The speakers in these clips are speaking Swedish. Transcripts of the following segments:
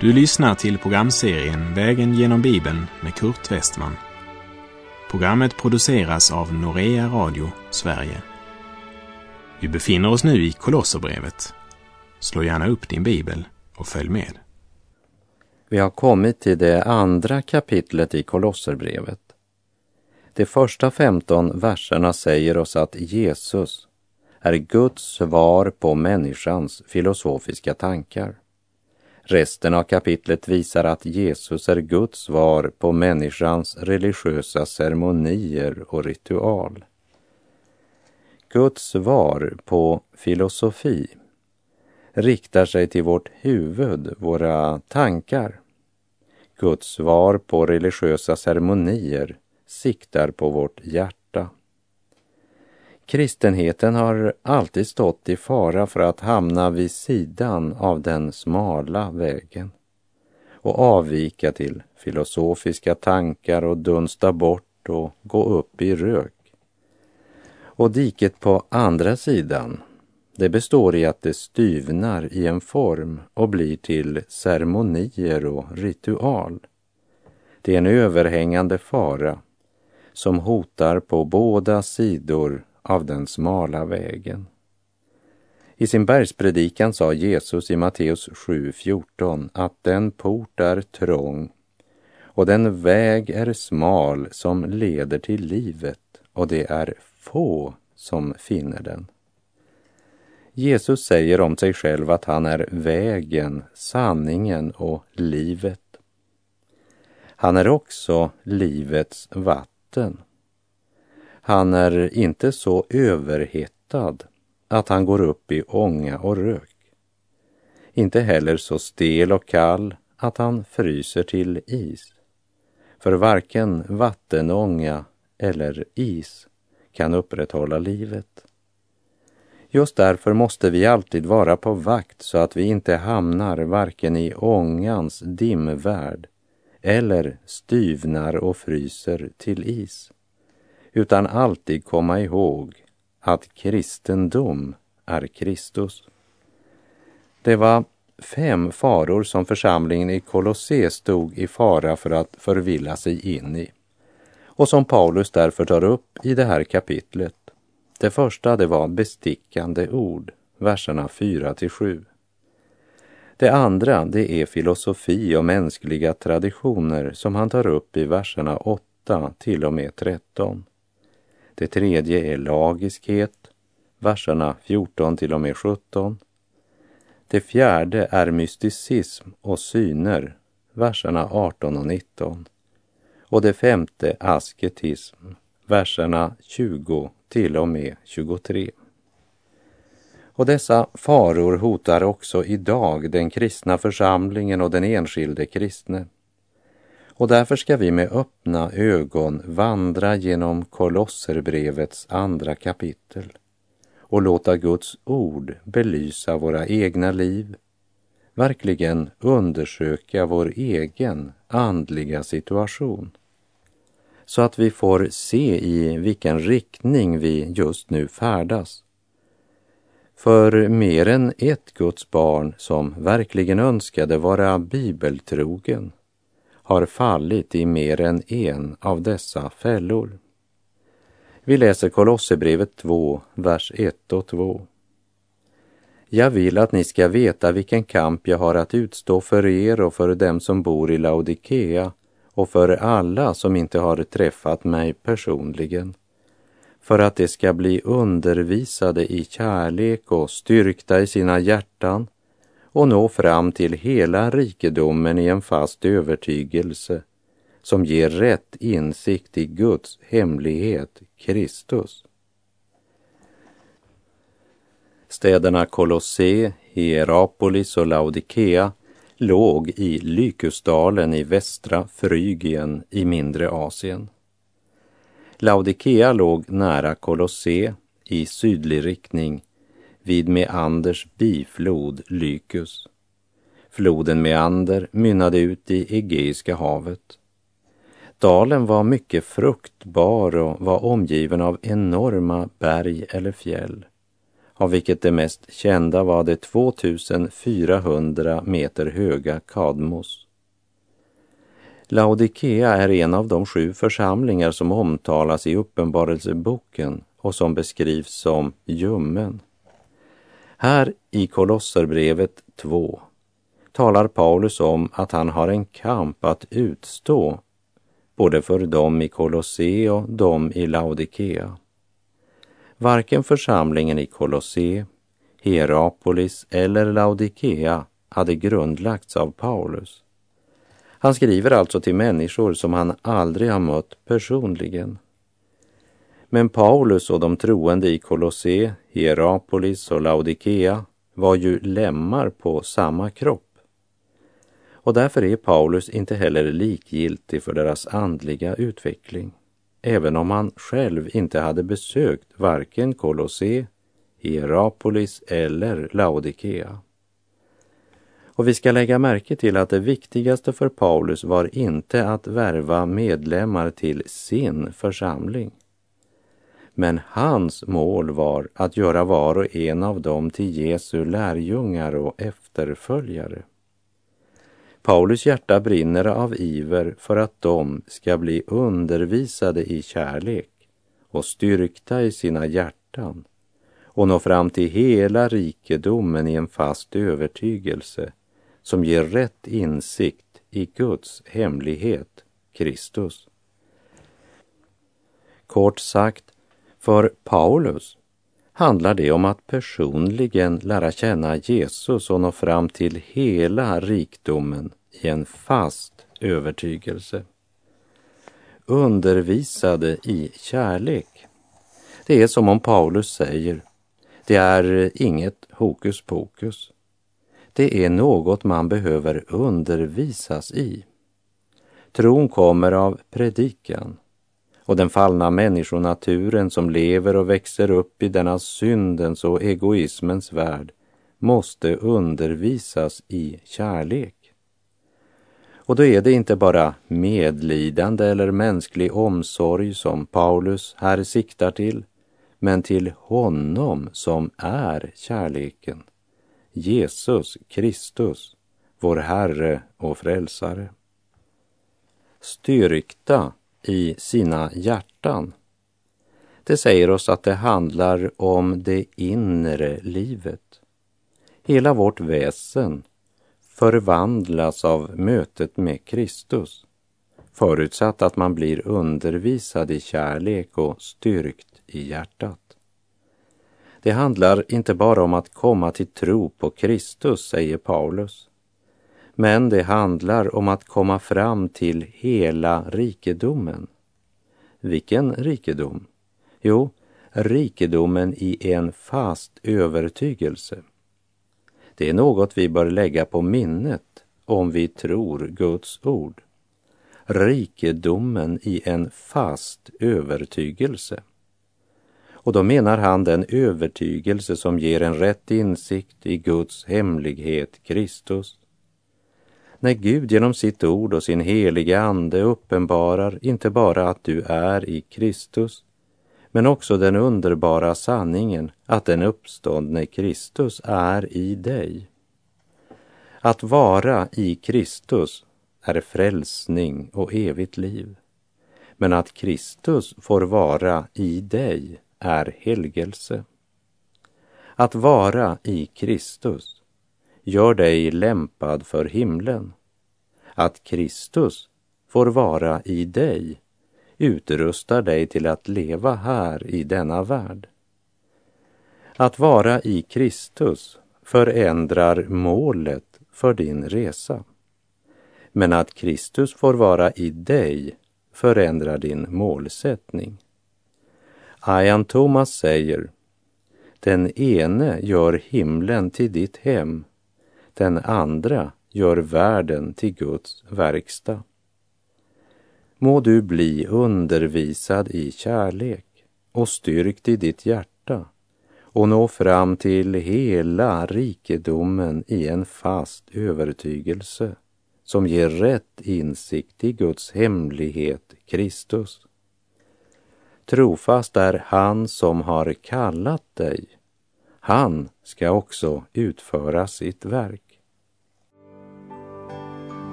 Du lyssnar till programserien Vägen genom Bibeln med Kurt Westman. Programmet produceras av Norea Radio Sverige. Vi befinner oss nu i Kolosserbrevet. Slå gärna upp din bibel och följ med. Vi har kommit till det andra kapitlet i Kolosserbrevet. De första 15 verserna säger oss att Jesus är Guds svar på människans filosofiska tankar. Resten av kapitlet visar att Jesus är Guds svar på människans religiösa ceremonier och ritual. Guds svar på filosofi riktar sig till vårt huvud, våra tankar. Guds svar på religiösa ceremonier siktar på vårt hjärta. Kristenheten har alltid stått i fara för att hamna vid sidan av den smala vägen och avvika till filosofiska tankar och dunsta bort och gå upp i rök. Och diket på andra sidan, det består i att det styvnar i en form och blir till ceremonier och ritual. Det är en överhängande fara som hotar på båda sidor av den smala vägen. I sin bergspredikan sa Jesus i Matteus 7.14 att den port är trång och den väg är smal som leder till livet och det är få som finner den. Jesus säger om sig själv att han är vägen, sanningen och livet. Han är också livets vatten. Han är inte så överhettad att han går upp i ånga och rök. Inte heller så stel och kall att han fryser till is. För varken vattenånga eller is kan upprätthålla livet. Just därför måste vi alltid vara på vakt så att vi inte hamnar varken i ångans dimvärld eller styvnar och fryser till is utan alltid komma ihåg att kristendom är Kristus. Det var fem faror som församlingen i Kolosse stod i fara för att förvilla sig in i och som Paulus därför tar upp i det här kapitlet. Det första det var bestickande ord, verserna 4 till 7. Det andra det är filosofi och mänskliga traditioner som han tar upp i verserna 8 till och med 13. Det tredje är lagiskhet, verserna 14 till och med 17. Det fjärde är mysticism och syner, verserna 18 och 19. Och det femte asketism, verserna 20 till och med 23. Och dessa faror hotar också idag den kristna församlingen och den enskilde kristne. Och därför ska vi med öppna ögon vandra genom Kolosserbrevets andra kapitel och låta Guds ord belysa våra egna liv, verkligen undersöka vår egen andliga situation så att vi får se i vilken riktning vi just nu färdas. För mer än ett Guds barn som verkligen önskade vara bibeltrogen har fallit i mer än en av dessa fällor. Vi läser Kolosserbrevet 2, vers 1 och 2. Jag vill att ni ska veta vilken kamp jag har att utstå för er och för dem som bor i Laodikea och för alla som inte har träffat mig personligen, för att de ska bli undervisade i kärlek och styrkta i sina hjärtan och nå fram till hela rikedomen i en fast övertygelse som ger rätt insikt i Guds hemlighet, Kristus. Städerna Kolosse, Hierapolis och Laodikea låg i Lykusdalen i västra Frygien i mindre Asien. Laodikea låg nära Kolosse i sydlig riktning vid Meanders biflod Lykus. Floden Meander mynnade ut i Egeiska havet. Dalen var mycket fruktbar och var omgiven av enorma berg eller fjäll av vilket det mest kända var det 2400 meter höga Kadmos. Laodikea är en av de sju församlingar som omtalas i Uppenbarelseboken och som beskrivs som ljummen. Här i Kolosserbrevet 2 talar Paulus om att han har en kamp att utstå både för dem i Kolosse och dem i Laodikea. Varken församlingen i Kolosse, Hierapolis eller Laodikea hade grundlagts av Paulus. Han skriver alltså till människor som han aldrig har mött personligen. Men Paulus och de troende i Kolosse, Hierapolis och Laodikea var ju lemmar på samma kropp. Och därför är Paulus inte heller likgiltig för deras andliga utveckling, även om han själv inte hade besökt varken Kolosse, Hierapolis eller Laodikea. Och vi ska lägga märke till att det viktigaste för Paulus var inte att värva medlemmar till sin församling. Men hans mål var att göra var och en av dem till Jesu lärjungar och efterföljare. Paulus hjärta brinner av iver för att de ska bli undervisade i kärlek och styrkta i sina hjärtan och nå fram till hela rikedomen i en fast övertygelse som ger rätt insikt i Guds hemlighet, Kristus. Kort sagt, för Paulus handlar det om att personligen lära känna Jesus och nå fram till hela rikdomen i en fast övertygelse. Undervisade i kärlek. Det är som om Paulus säger, det är inget hokus pokus. Det är något man behöver undervisas i. Tron kommer av predikan och den fallna människonaturen som lever och växer upp i denna syndens och egoismens värld måste undervisas i kärlek. Och då är det inte bara medlidande eller mänsklig omsorg som Paulus här siktar till, men till honom som är kärleken, Jesus Kristus, vår Herre och Frälsare. Styrkta i sina hjärtan. Det säger oss att det handlar om det inre livet. Hela vårt väsen förvandlas av mötet med Kristus, förutsatt att man blir undervisad i kärlek och styrkt i hjärtat. Det handlar inte bara om att komma till tro på Kristus, säger Paulus, men det handlar om att komma fram till hela rikedomen. Vilken rikedom? Jo, rikedomen i en fast övertygelse. Det är något vi bör lägga på minnet om vi tror Guds ord. Rikedomen i en fast övertygelse. Och då menar han den övertygelse som ger en rätt insikt i Guds hemlighet, Kristus. När Gud genom sitt ord och sin helige ande uppenbarar inte bara att du är i Kristus, men också den underbara sanningen att den uppståndne Kristus är i dig. Att vara i Kristus är frälsning och evigt liv. Men att Kristus får vara i dig är helgelse. Att vara i Kristus gör dig lämpad för himlen. Att Kristus får vara i dig utrustar dig till att leva här i denna värld. Att vara i Kristus förändrar målet för din resa. Men att Kristus får vara i dig förändrar din målsättning. Ian Thomas säger, den ene gör himlen till ditt hem, den andra gör världen till Guds verkstad. Må du bli undervisad i kärlek och styrkt i ditt hjärta och nå fram till hela rikedomen i en fast övertygelse som ger rätt insikt i Guds hemlighet, Kristus. Trofast är han som har kallat dig. han ska också utföra sitt verk.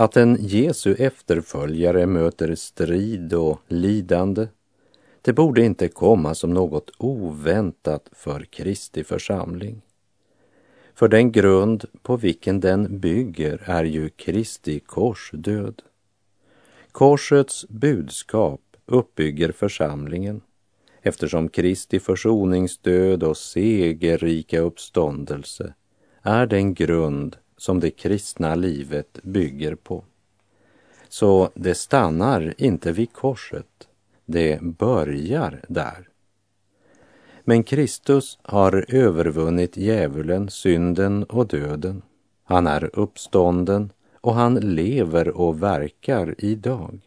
Att en Jesu efterföljare möter strid och lidande, det borde inte komma som något oväntat för Kristi församling. För den grund på vilken den bygger är ju Kristi korsdöd. Korsets budskap uppbygger församlingen eftersom Kristi försoningsdöd och segerrika uppståndelse är den grund som det kristna livet bygger på. Så det stannar inte vid korset, det börjar där. Men Kristus har övervunnit djävulen, synden och döden. Han är uppstånden och han lever och verkar idag.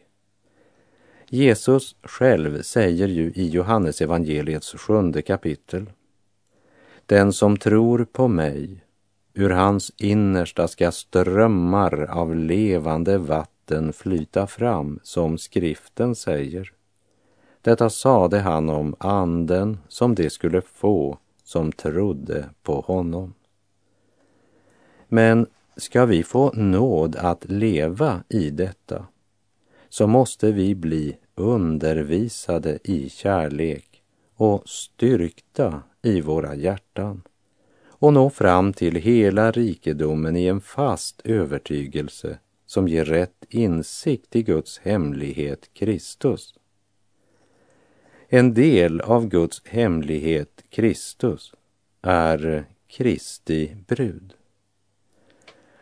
Jesus själv säger ju i Johannesevangeliets sjunde kapitel. Den som tror på mig Ur hans innersta ska strömmar av levande vatten flyta fram, som skriften säger. Detta sade han om anden som de skulle få som trodde på honom. Men ska vi få nåd att leva i detta så måste vi bli undervisade i kärlek och styrkta i våra hjärtan och nå fram till hela rikedomen i en fast övertygelse som ger rätt insikt i Guds hemlighet Kristus. En del av Guds hemlighet Kristus är Kristi brud.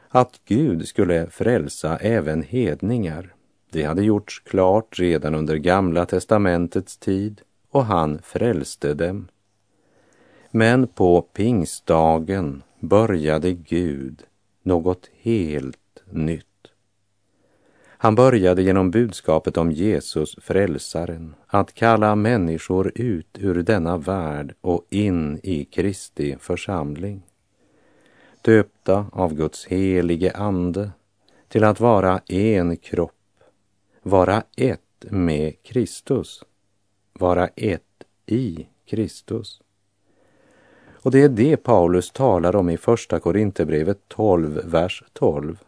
Att Gud skulle frälsa även hedningar, det hade gjorts klart redan under Gamla testamentets tid och han frälste dem men på pingstdagen började Gud något helt nytt. Han började genom budskapet om Jesus, frälsaren, att kalla människor ut ur denna värld och in i Kristi församling. Döpta av Guds helige Ande till att vara en kropp, vara ett med Kristus, vara ett i Kristus. Och det är det Paulus talar om i Första Korinthierbrevet 12, vers 12.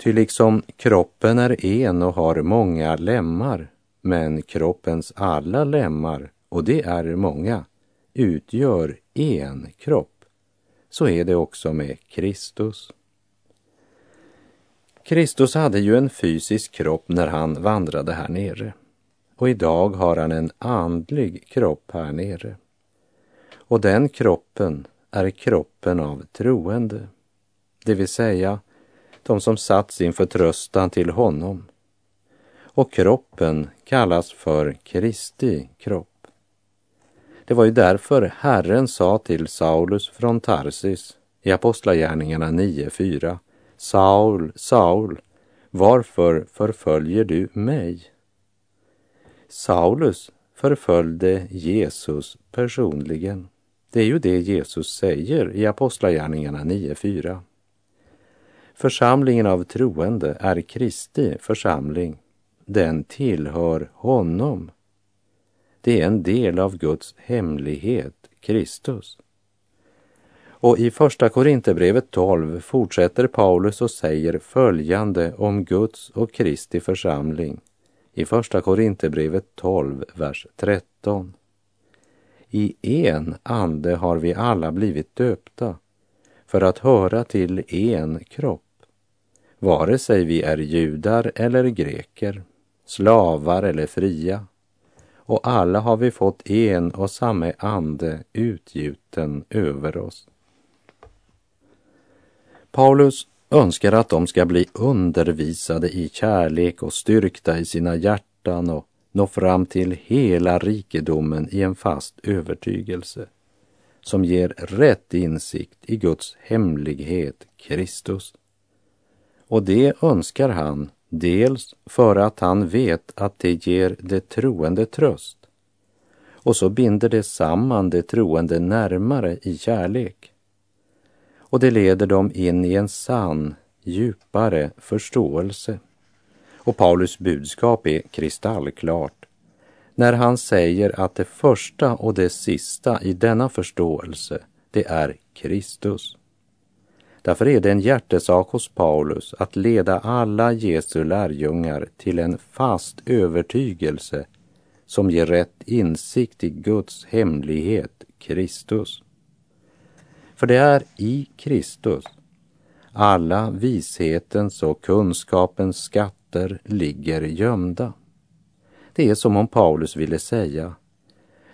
Ty liksom kroppen är en och har många lemmar, men kroppens alla lemmar, och det är många, utgör en kropp, så är det också med Kristus. Kristus hade ju en fysisk kropp när han vandrade här nere och idag har han en andlig kropp här nere. Och den kroppen är kroppen av troende, det vill säga de som satt sin förtröstan till honom. Och kroppen kallas för Kristi kropp. Det var ju därför Herren sa till Saulus från Tarsis i Apostlagärningarna 9.4 Saul, Saul, varför förföljer du mig? Saulus förföljde Jesus personligen. Det är ju det Jesus säger i Apostlagärningarna 9.4. Församlingen av troende är Kristi församling. Den tillhör honom. Det är en del av Guds hemlighet, Kristus. Och i Första Korinthierbrevet 12 fortsätter Paulus och säger följande om Guds och Kristi församling i Första Korinthierbrevet 12, vers 13. I en ande har vi alla blivit döpta för att höra till en kropp. Vare sig vi är judar eller greker, slavar eller fria. Och alla har vi fått en och samma ande utgjuten över oss. Paulus önskar att de ska bli undervisade i kärlek och styrkta i sina hjärtan och nå fram till hela rikedomen i en fast övertygelse. som ger rätt insikt i Guds hemlighet, Kristus. Och det önskar han dels för att han vet att det ger det troende tröst och så binder det samman det troende närmare i kärlek. Och det leder dem in i en sann, djupare förståelse. Och Paulus budskap är kristallklart när han säger att det första och det sista i denna förståelse, det är Kristus. Därför är det en hjärtesak hos Paulus att leda alla Jesu lärjungar till en fast övertygelse som ger rätt insikt i Guds hemlighet, Kristus. För det är i Kristus alla vishetens och kunskapens skatt skatter ligger gömda. Det är som om Paulus ville säga,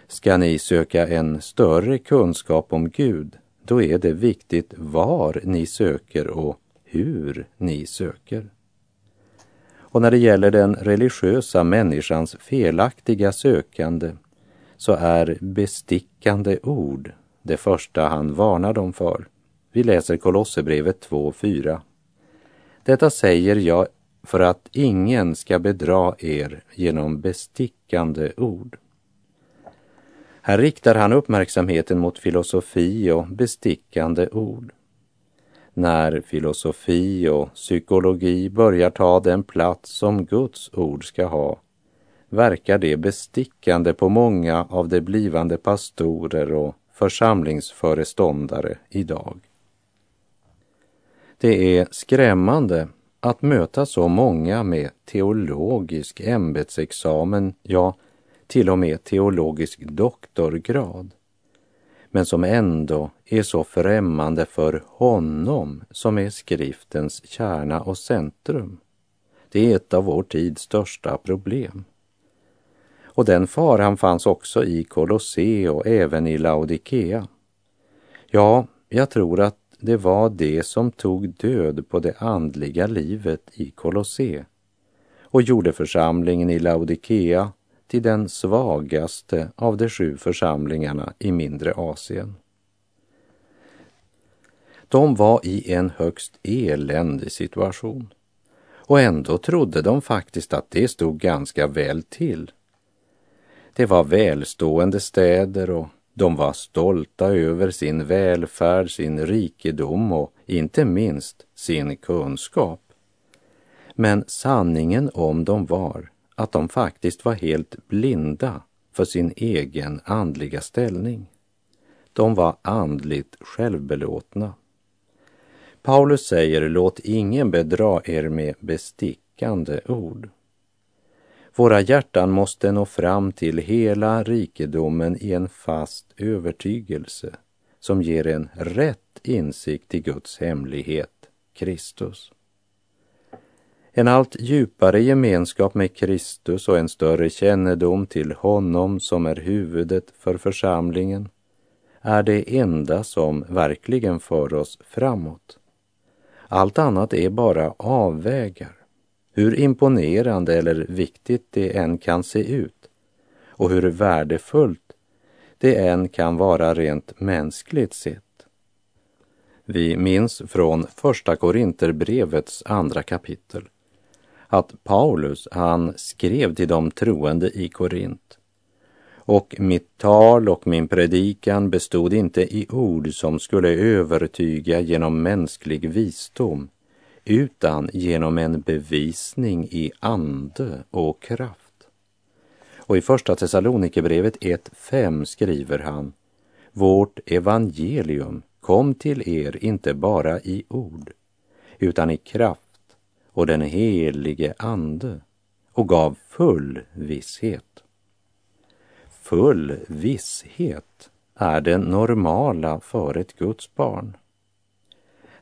ska ni söka en större kunskap om Gud, då är det viktigt var ni söker och hur ni söker. Och när det gäller den religiösa människans felaktiga sökande så är bestickande ord det första han varnar dem för. Vi läser Kolosserbrevet 2.4. Detta säger jag för att ingen ska bedra er genom bestickande ord. Här riktar han uppmärksamheten mot filosofi och bestickande ord. När filosofi och psykologi börjar ta den plats som Guds ord ska ha verkar det bestickande på många av de blivande pastorer och församlingsföreståndare idag. Det är skrämmande att möta så många med teologisk ämbetsexamen, ja, till och med teologisk doktorgrad, men som ändå är så främmande för honom som är skriftens kärna och centrum. Det är ett av vår tids största problem. Och den faran fanns också i Kolosse och även i Laodikea. Ja, jag tror att det var det som tog död på det andliga livet i Kolosse och gjorde församlingen i Laodikea till den svagaste av de sju församlingarna i mindre Asien. De var i en högst eländig situation och ändå trodde de faktiskt att det stod ganska väl till. Det var välstående städer och de var stolta över sin välfärd, sin rikedom och inte minst sin kunskap. Men sanningen om dem var att de faktiskt var helt blinda för sin egen andliga ställning. De var andligt självbelåtna. Paulus säger, låt ingen bedra er med bestickande ord. Våra hjärtan måste nå fram till hela rikedomen i en fast övertygelse som ger en rätt insikt i Guds hemlighet, Kristus. En allt djupare gemenskap med Kristus och en större kännedom till honom som är huvudet för församlingen är det enda som verkligen för oss framåt. Allt annat är bara avvägar hur imponerande eller viktigt det än kan se ut och hur värdefullt det än kan vara rent mänskligt sett. Vi minns från Första Korinterbrevets andra kapitel att Paulus, han skrev till de troende i Korint. Och mitt tal och min predikan bestod inte i ord som skulle övertyga genom mänsklig visdom utan genom en bevisning i ande och kraft. Och i Första Thessalonikerbrevet 1.5 skriver han Vårt evangelium kom till er inte bara i ord utan i kraft och den helige Ande och gav full visshet. Full visshet är det normala för ett Guds barn.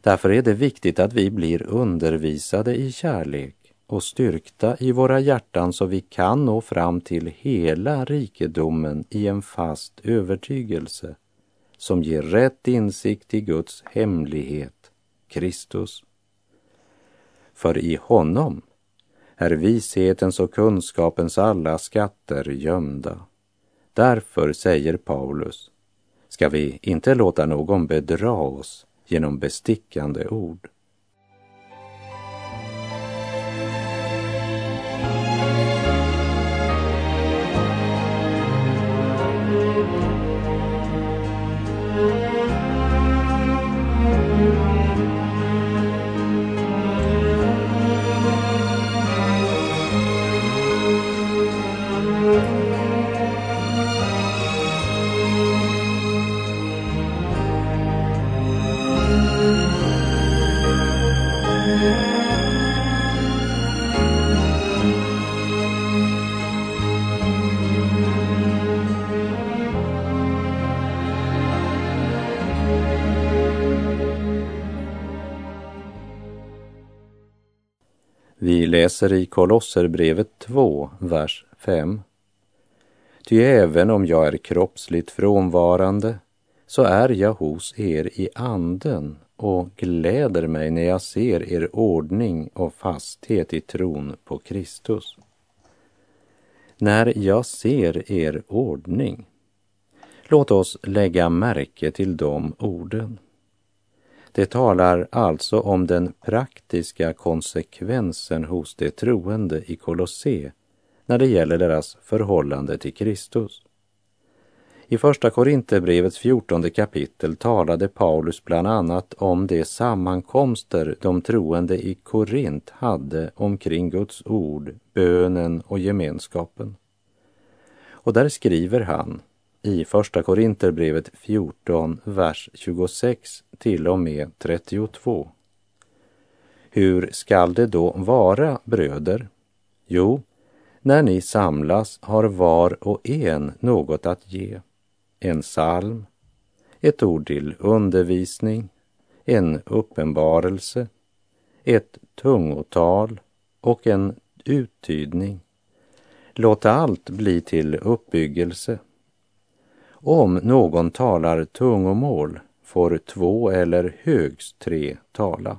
Därför är det viktigt att vi blir undervisade i kärlek och styrkta i våra hjärtan så vi kan nå fram till hela rikedomen i en fast övertygelse som ger rätt insikt i Guds hemlighet, Kristus. För i honom är vishetens och kunskapens alla skatter gömda. Därför säger Paulus, ska vi inte låta någon bedra oss genom bestickande ord. Läser i Kolosserbrevet 2, vers 5. Ty även om jag är kroppsligt frånvarande så är jag hos er i anden och gläder mig när jag ser er ordning och fasthet i tron på Kristus. När jag ser er ordning, låt oss lägga märke till de orden. Det talar alltså om den praktiska konsekvensen hos de troende i Kolosse när det gäller deras förhållande till Kristus. I Första Korinthierbrevets fjortonde kapitel talade Paulus bland annat om de sammankomster de troende i Korint hade omkring Guds ord, bönen och gemenskapen. Och där skriver han i Första Korinterbrevet 14, vers 26 till och med 32. Hur skall det då vara, bröder? Jo, när ni samlas har var och en något att ge. En psalm, ett ord till undervisning, en uppenbarelse, ett tungotal och en uttydning. Låt allt bli till uppbyggelse om någon talar tungomål får två eller högst tre tala,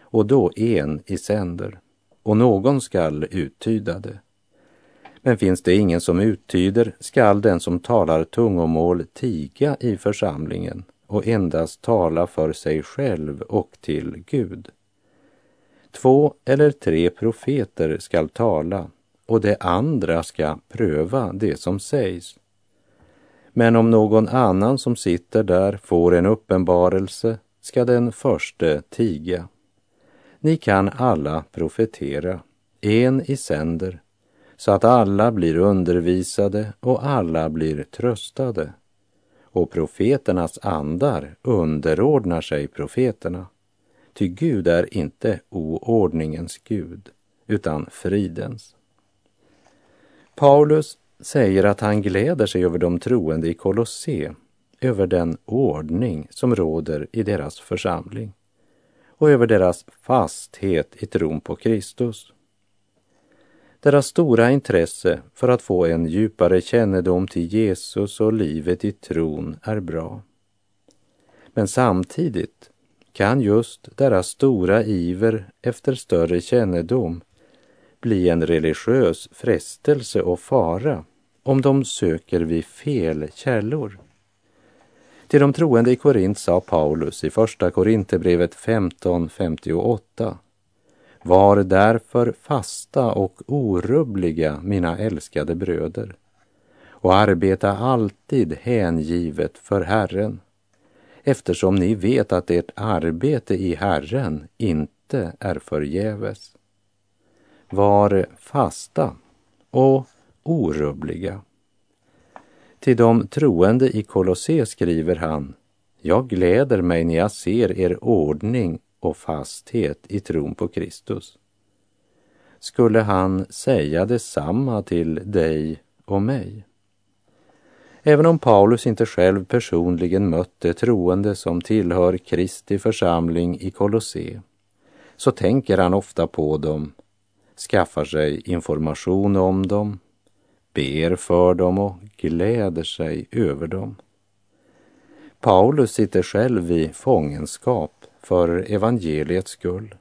och då en i sänder, och någon skall uttyda det. Men finns det ingen som uttyder skall den som talar tungomål tiga i församlingen och endast tala för sig själv och till Gud. Två eller tre profeter skall tala och det andra ska pröva det som sägs men om någon annan som sitter där får en uppenbarelse ska den förste tiga. Ni kan alla profetera, en i sänder, så att alla blir undervisade och alla blir tröstade. Och profeternas andar underordnar sig profeterna. Ty Gud är inte oordningens Gud, utan fridens. Paulus säger att han gläder sig över de troende i Kolosse, över den ordning som råder i deras församling och över deras fasthet i tron på Kristus. Deras stora intresse för att få en djupare kännedom till Jesus och livet i tron är bra. Men samtidigt kan just deras stora iver efter större kännedom bli en religiös frestelse och fara om de söker vid fel källor. Till de troende i Korint sa Paulus i Första Korinthierbrevet 15.58 Var därför fasta och orubbliga, mina älskade bröder, och arbeta alltid hängivet för Herren, eftersom ni vet att ert arbete i Herren inte är förgäves. Var fasta och orubbliga. Till de troende i Kolosse skriver han, jag gläder mig när jag ser er ordning och fasthet i tron på Kristus. Skulle han säga detsamma till dig och mig? Även om Paulus inte själv personligen mötte troende som tillhör Kristi församling i Kolosse, så tänker han ofta på dem, skaffar sig information om dem ber för dem och gläder sig över dem. Paulus sitter själv i fångenskap för evangeliets skull.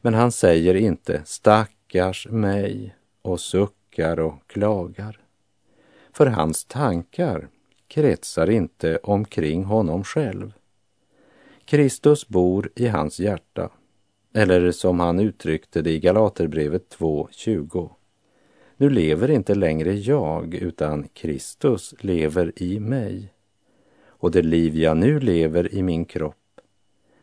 Men han säger inte stackars mig och suckar och klagar. För hans tankar kretsar inte omkring honom själv. Kristus bor i hans hjärta, eller som han uttryckte det i Galaterbrevet 2.20. Nu lever inte längre jag, utan Kristus lever i mig. Och det liv jag nu lever i min kropp,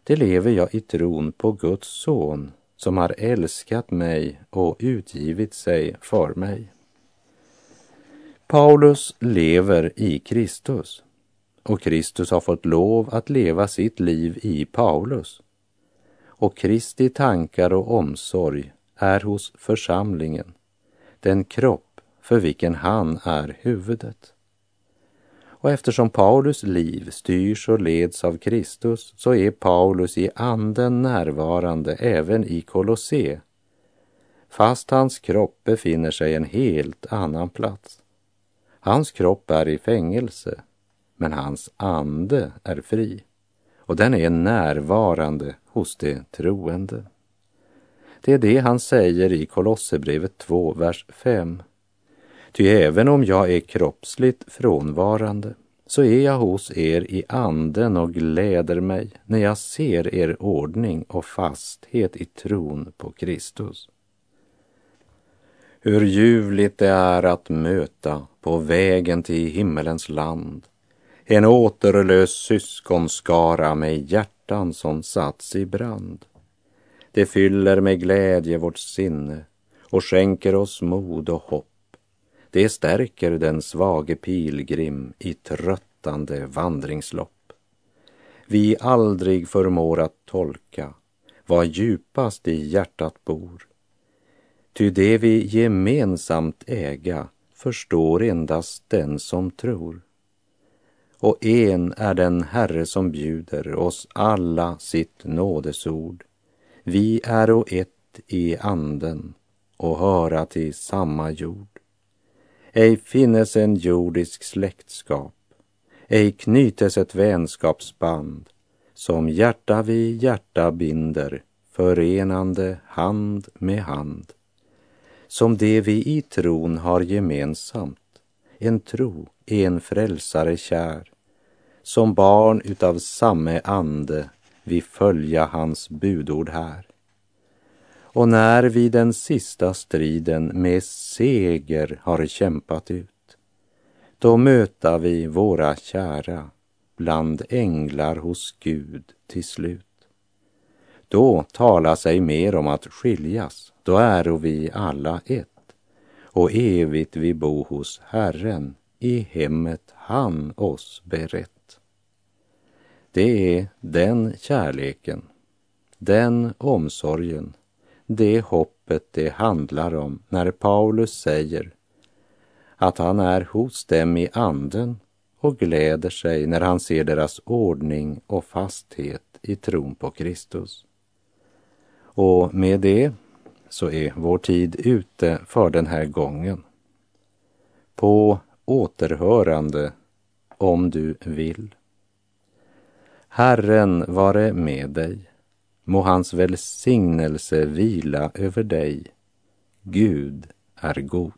det lever jag i tron på Guds son som har älskat mig och utgivit sig för mig. Paulus lever i Kristus och Kristus har fått lov att leva sitt liv i Paulus. Och Kristi tankar och omsorg är hos församlingen, den kropp för vilken han är huvudet. Och eftersom Paulus liv styrs och leds av Kristus så är Paulus i anden närvarande även i Kolosse, fast hans kropp befinner sig en helt annan plats. Hans kropp är i fängelse, men hans ande är fri och den är närvarande hos de troende. Det är det han säger i Kolosserbrevet 2, vers 5. Ty även om jag är kroppsligt frånvarande så är jag hos er i anden och gläder mig när jag ser er ordning och fasthet i tron på Kristus. Hur ljuvligt det är att möta på vägen till himmelens land en återlös syskonskara med hjärta hjärtan som satts i brand. Det fyller med glädje vårt sinne och skänker oss mod och hopp. Det stärker den svage pilgrim i tröttande vandringslopp. Vi aldrig förmår att tolka vad djupast i hjärtat bor. Ty det vi gemensamt äga förstår endast den som tror. Och en är den Herre som bjuder oss alla sitt nådesord. Vi är och ett i anden och höra till samma jord. Ej finnes en jordisk släktskap, ej knytes ett vänskapsband som hjärta vid hjärta binder, förenande hand med hand. Som det vi i tron har gemensamt, en tro, en frälsare kär, som barn utav samme ande vi följa hans budord här. Och när vi den sista striden med seger har kämpat ut, då möta vi våra kära bland änglar hos Gud till slut. Då talas ej mer om att skiljas, då äro vi alla ett och evigt vi bo hos Herren i hemmet han oss berett. Det är den kärleken, den omsorgen, det hoppet det handlar om när Paulus säger att han är hos dem i anden och gläder sig när han ser deras ordning och fasthet i tron på Kristus. Och med det så är vår tid ute för den här gången. På återhörande om du vill. Herren vare med dig. Må hans välsignelse vila över dig. Gud är god.